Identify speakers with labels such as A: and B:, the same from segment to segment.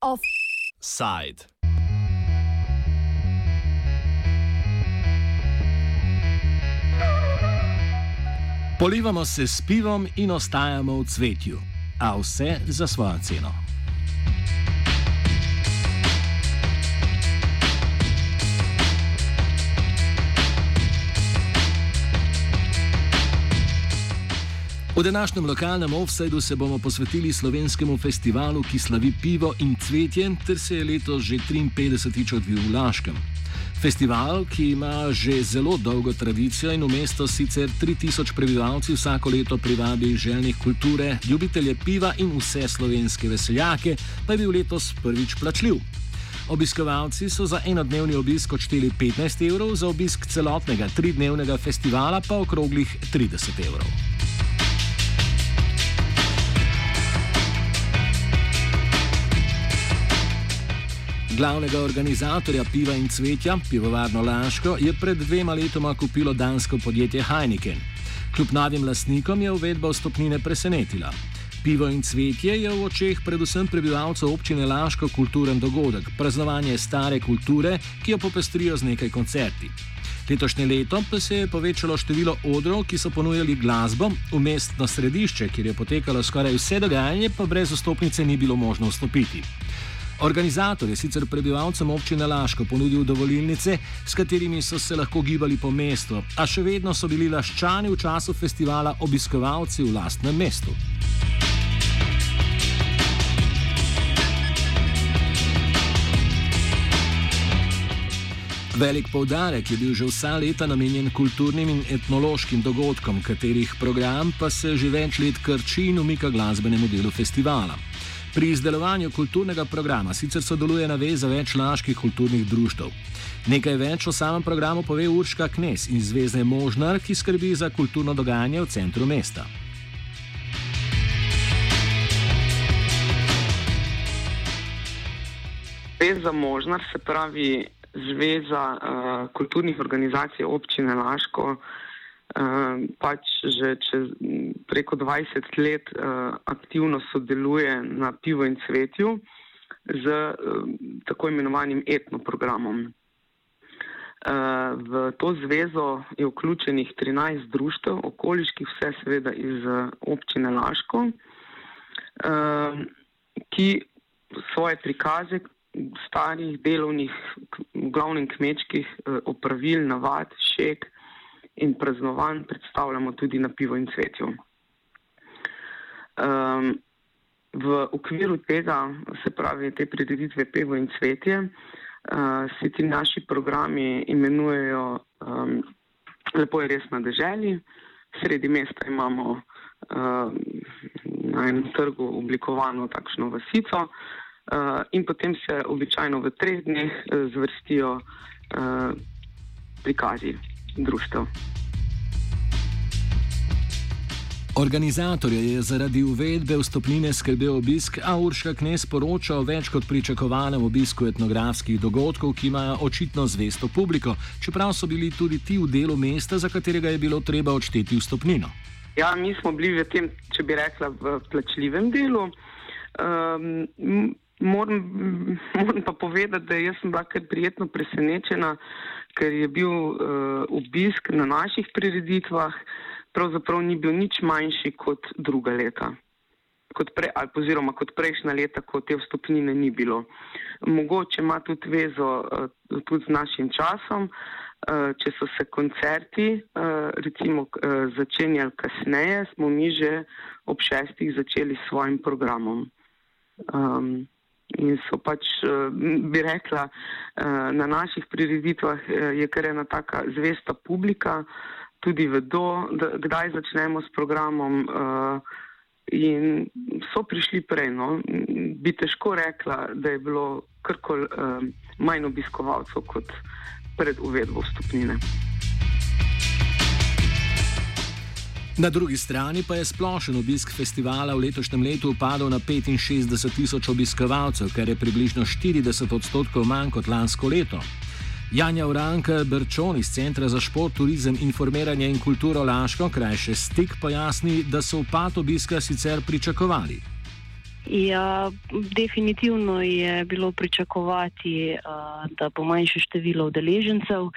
A: Offside. Polivamo se s pivom in ostajamo v cvetju, a vse za svojo ceno. V današnjem lokalnem offsajdu se bomo posvetili slovenskemu festivalu, ki slavi pivo in cvetje, ter se je letos že 53. odvil v Laškem. Festival, ki ima že zelo dolgo tradicijo in v mesto sicer 3000 prebivalcev vsako leto privabi željnih kulture, ljubitelje piva in vse slovenske veseljake, pa je bil letos prvič plačljiv. Obiskovalci so za enodnevni obisk odšteli 15 evrov, za obisk celotnega tridnevnega festivala pa okroglih 30 evrov. Glavnega organizatorja piva in cvetja, pivovarno Laško, je pred dvema letoma kupilo dansko podjetje Heineken. Kljub novim lastnikom je uvedba vstopnine presenetila. Pivo in cvetje je v očeh predvsem prebivalcev občine Laško kulturen dogodek, praznovanje stare kulture, ki jo popestrijo z nekaj koncerti. Letošnje leto pa se je povečalo število odrov, ki so ponujali glasbo, v mestno središče, kjer je potekalo skoraj vse dogajanje, pa brez vstopnice ni bilo možno vstopiti. Organizator je sicer prebivalcem občine Laško ponudil dovolilnice, s katerimi so se lahko gibali po mestu, a še vedno so bili laščani v času festivala obiskovalci v lastnem mestu. Velik poudarek je bil že vsa leta namenjen kulturnim in etnološkim dogodkom, katerih program pa se že več let krči in umika glasbenemu delu festivala. Pri izdelovanju kulturnega programa sicer sodeluje naveza več laških kulturnih društv. Nekaj več o samem programu pove Urška Knes iz Zvezde Možnar, ki skrbi za kulturno dogajanje v centru mesta.
B: Zveza Možnar se pravi Zveza uh, kulturnih organizacij občine Laško. Pač že čez preko 20 let uh, aktivno sodeluje na pivo in cvetju z uh, tako imenovanim etnoprogramom. Uh, v to zvezo je vključenih 13 društev, okoliških, vse seveda iz uh, občine Laško, ki svoje prikaze starih delovnih, v glavnem kmečkih opravil, navad, šek, in praznovanj predstavljamo tudi na pivo in cvetju. Um, v okviru tega, se pravi, te prireditve pivo in cvetje, uh, se ti naši programi imenujejo um, Lepo je res na deželi, sredi mesta imamo uh, na enem trgu oblikovano takšno vasico uh, in potem se običajno v treh dneh uh, zvrstijo uh, prikazi društev.
A: Organizatorje je zaradi uvedbe vstopnine skrbel obisk, a Urška Knes poroča o več kot pričakovanem obisku etnografskih dogodkov, ki imajo očitno zvesto publiko, čeprav so bili tudi ti v delu mesta, za katerega je bilo treba odšteti vstopnino.
B: Ja, mi smo bili v tem, če bi rekla, v plačljivem delu. Um, moram, moram pa povedati, da sem bila kar prijetno presenečena, ker je bil uh, obisk na naših prireditvah, pravzaprav ni bil nič manjši kot druga leta. Kot pre, oziroma kot prejšnja leta, ko te vstopnine ni bilo. Mogoče ima tudi vezo uh, tudi z našim časom, uh, če so se koncerti uh, recimo uh, začenjali kasneje, smo mi že ob šestih začeli s svojim programom. Um, In so pač, eh, bi rekla, eh, na naših prireditvah eh, je kar ena taka zvesta publika, tudi vedo, da, kdaj začnemo s programom in so prišli prej. No. Bi težko rekla, da je bilo karkoli manj obiskovalcev kot pred uvedbo stopnine.
A: Na drugi strani pa je splošen obisk festivala v letošnjem letu upadal na 65 tisoč obiskovalcev, kar je približno 40 odstotkov manj kot lansko leto. Janja Uranka Brčon iz Centra za šport, turizem, informiranje in kulturo Laško, krajše stik, pojasni, da so upad obiska sicer pričakovali.
C: Ja, definitivno je bilo pričakovati, uh, da bo manjše število udeležencev.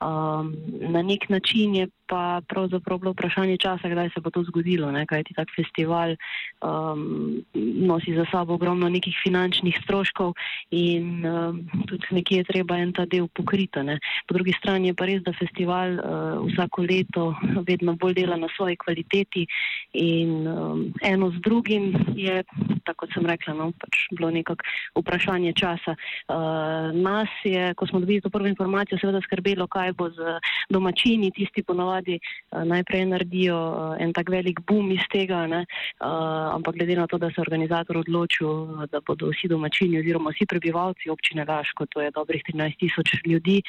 C: Um, na nek način je pa pravzaprav bilo vprašanje časa, kdaj se bo to zgodilo, ne? kajti tak festival um, nosi za sabo ogromno nekih finančnih stroškov in um, tudi nekje je treba en ta del pokriti. Ne? Po drugi strani je pa res, da festival uh, vsako leto vedno bolj dela na svoji kvaliteti in um, eno z drugim je, tako kot sem rekla, no, pač bilo nekako vprašanje časa. Uh, nas je, ko smo dobili to prvo informacijo, seveda skrbelo, kaj bo z domačini, tisti ponovadi uh, najprej naredijo uh, en tak velik boom iz tega, ne, uh, ampak glede na to, da se organizator odločil, da bodo vsi domačini oziroma vsi prebivalci občine Laško, to je dobrih 13 tisoč ljudi,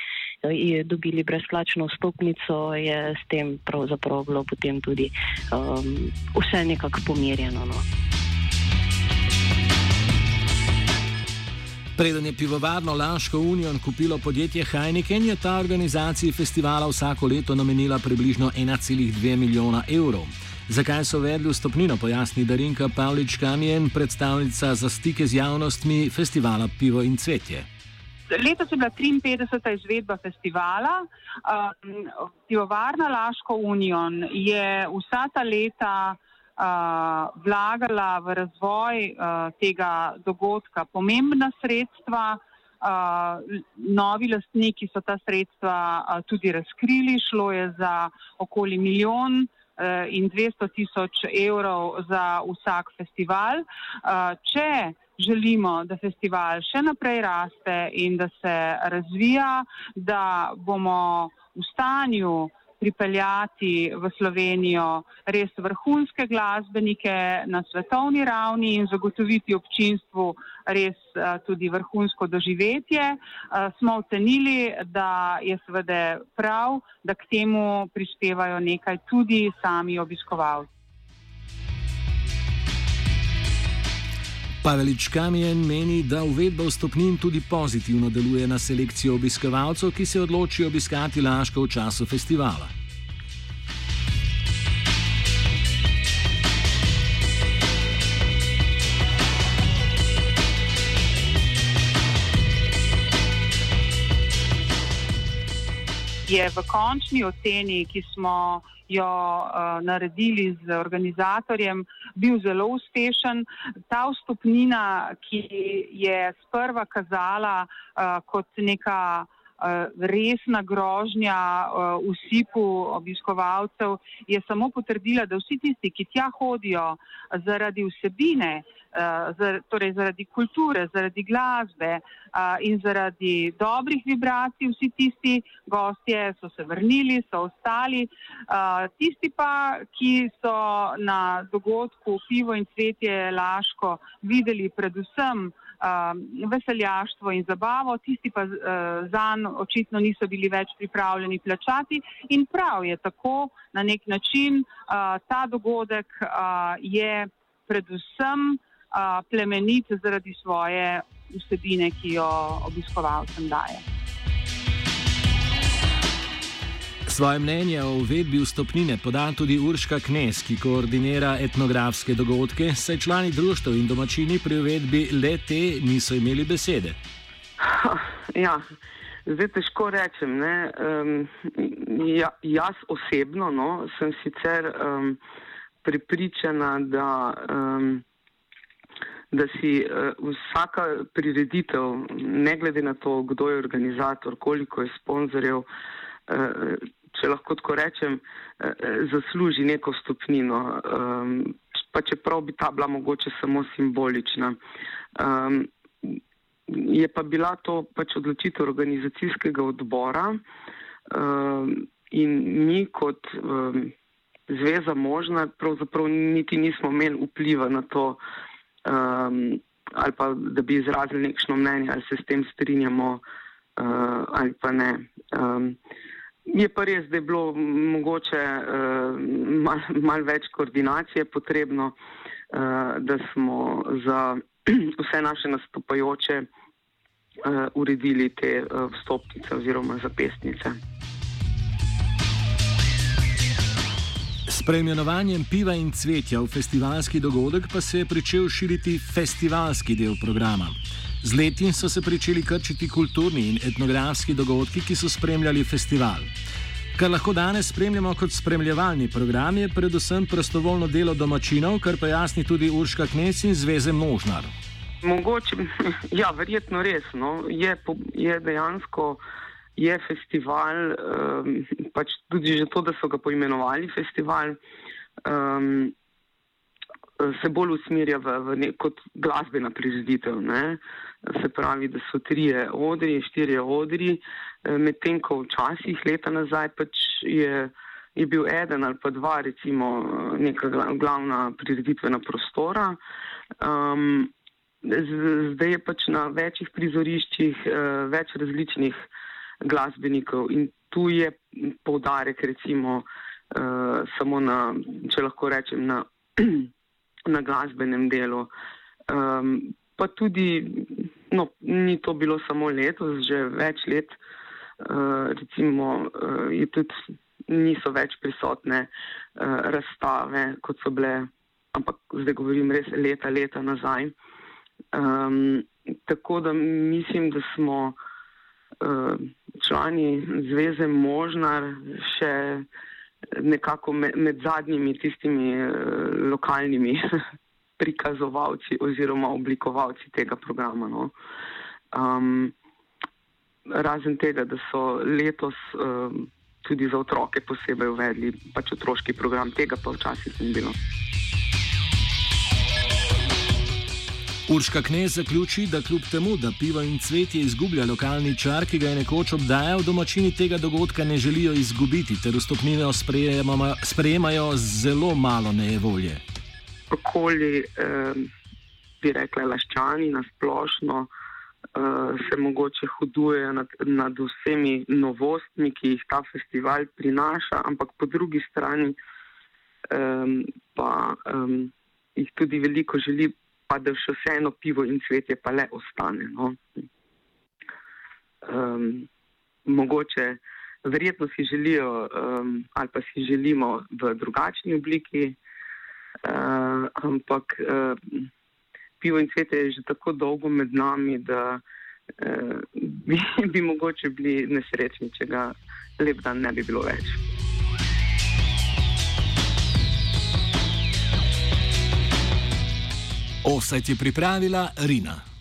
C: dobili brezplačno vstopnico, je s tem pravzaprav bilo potem tudi um, vse nekako pomirjeno. No.
A: Preden je pivovarno Laško Union kupilo podjetje Heineken, je ta organizaciji festivala vsako leto namenila približno 1,2 milijona evrov. Zakaj so vedli vstopnino, pojasni Darinka Pavlič Kamijen, predstavnica za stike z javnostmi festivala Pivo in Cvetje.
D: Letos je bila 53. izvedba festivala. Um, pivovarna Laško Union je vsa ta leta vlagala v razvoj uh, tega dogodka pomembna sredstva. Uh, novi lastniki so ta sredstva uh, tudi razkrili, šlo je za okoli milijon uh, in 200 tisoč evrov za vsak festival. Uh, če želimo, da festival še naprej raste in da se razvija, da bomo v stanju pripeljati v Slovenijo res vrhunske glasbenike na svetovni ravni in zagotoviti občinstvu res uh, tudi vrhunsko doživetje, uh, smo ocenili, da je seveda prav, da k temu prispevajo nekaj tudi sami obiskovalci.
A: Pavelič Kamijen meni, da uvedba vstopnin tudi pozitivno deluje na selekcijo obiskovalcev, ki se odločijo obiskati Laško v času festivala.
D: Je v končni oceni, ki smo jo uh, naredili z organizatorjem, bil zelo uspešen. Ta vstopnina, ki je sprva kazala uh, kot neka resna grožnja uh, usipu obiskovalcev, je samo potrdila, da vsi tisti, ki tja hodijo zaradi vsebine, uh, torej zaradi kulture, zaradi glasbe in zaradi dobrih vibracij, vsi tisti gostje so se vrnili, so ostali. Tisti pa, ki so na dogodku Pivo in Cvetje Laško videli predvsem uh, veseljaštvo in zabavo, tisti pa uh, zanj očitno niso bili več pripravljeni plačati in prav je tako na nek način uh, ta dogodek uh, je predvsem uh, plemenit zaradi svoje vsebine, ki jo obiskovalcem daje.
A: Svoje mnenje o uvedbi vstopnine poda tudi Urška Knes, ki koordinira etnografske dogodke, saj člani društva in domačini pri uvedbi le te niso imeli besede.
B: Ja, zdaj težko rečem. Um, ja, jaz osebno no, sem sicer um, pripričana, da, um, da si uh, vsaka prireditev, ne glede na to, kdo je organizator, koliko je sponzorjev, uh, če lahko tako rečem, eh, eh, zasluži neko stopnino, um, pa čeprav bi ta bila mogoče samo simbolična. Um, je pa bila to pač odločitev organizacijskega odbora um, in mi kot zveza možna pravzaprav niti nismo imeli vpliva na to, ali pa da bi izrazili nekšno mnenje, ali se s tem strinjamo uh, ali pa ne. Je pa res, da je bilo mogoče uh, malo mal več koordinacije potrebno, uh, da smo za vse naše nastopajoče uh, uredili te uh, vstopnice oziroma zapestnice.
A: S preimenovanjem piva in cvetja v festivalski dogodek pa se je začel širiti festivalski del programa. Z leti so se začeli krčiti kulturni in etnografski dogodki, ki so spremljali festival. Kar lahko danes spremljamo kot spremljevalni program, je predvsem prostovoljno delo domačinov, kar pa jasni tudi Urška Knes in Zveze Možnar.
B: Mogoče, ja, verjetno res. No. Je, je dejansko je festival, um, pač tudi že to, da so ga poimenovali festival, um, se bolj usmerja v, v nek, kot glasbena prireditev. Ne. Se pravi, da so trije odri, štirje odri, eh, medtem ko včasih leta nazaj pač je. Je bil eden ali pa dva, recimo, neka glavna prireditvena prostora. Um, zdaj je pač na večjih prizoriščih uh, več različnih glasbenikov in tu je poudarek recimo uh, samo na, če lahko rečem, na, na glasbenem delu. Um, pa tudi, no, ni to bilo samo letos, že več let, uh, recimo, uh, je tudi niso več prisotne uh, razstave, kot so bile, ampak zdaj govorim res leta, leta nazaj. Um, tako da mislim, da smo uh, člani Zveze Možnar še nekako med, med zadnjimi tistimi uh, lokalnimi prikazovalci oziroma oblikovalci tega programa. No. Um, razen tega, da so letos um, tudi za otroke posebej uvedli pač otroški program, tega pa včasih ni bilo.
A: Urška Knez zaključi, da kljub temu, da pivo in cvetje izgublja lokalni čar, ki ga je nekoč obdajal, domačini tega dogodka ne želijo izgubiti, ter vstopnine sprejemajo zelo malo nejevolje.
B: Okoli, eh, bi rekla, laščani na splošno eh, se mogoče hudujejo nad, nad vsemi novostmi, ki jih ta festival prinaša, ampak po drugi strani eh, pa eh, jih tudi veliko želi pa da še vseeno pivo in cvetje pa le ostane. No. Um, mogoče, verjetno si želijo um, ali pa si želimo v drugačni obliki, uh, ampak uh, pivo in cvetje je že tako dolgo med nami, da uh, bi, bi mogoče bili nesrečni, če ga lep dan ne bi bilo več.
A: Offset je pripravila Rina.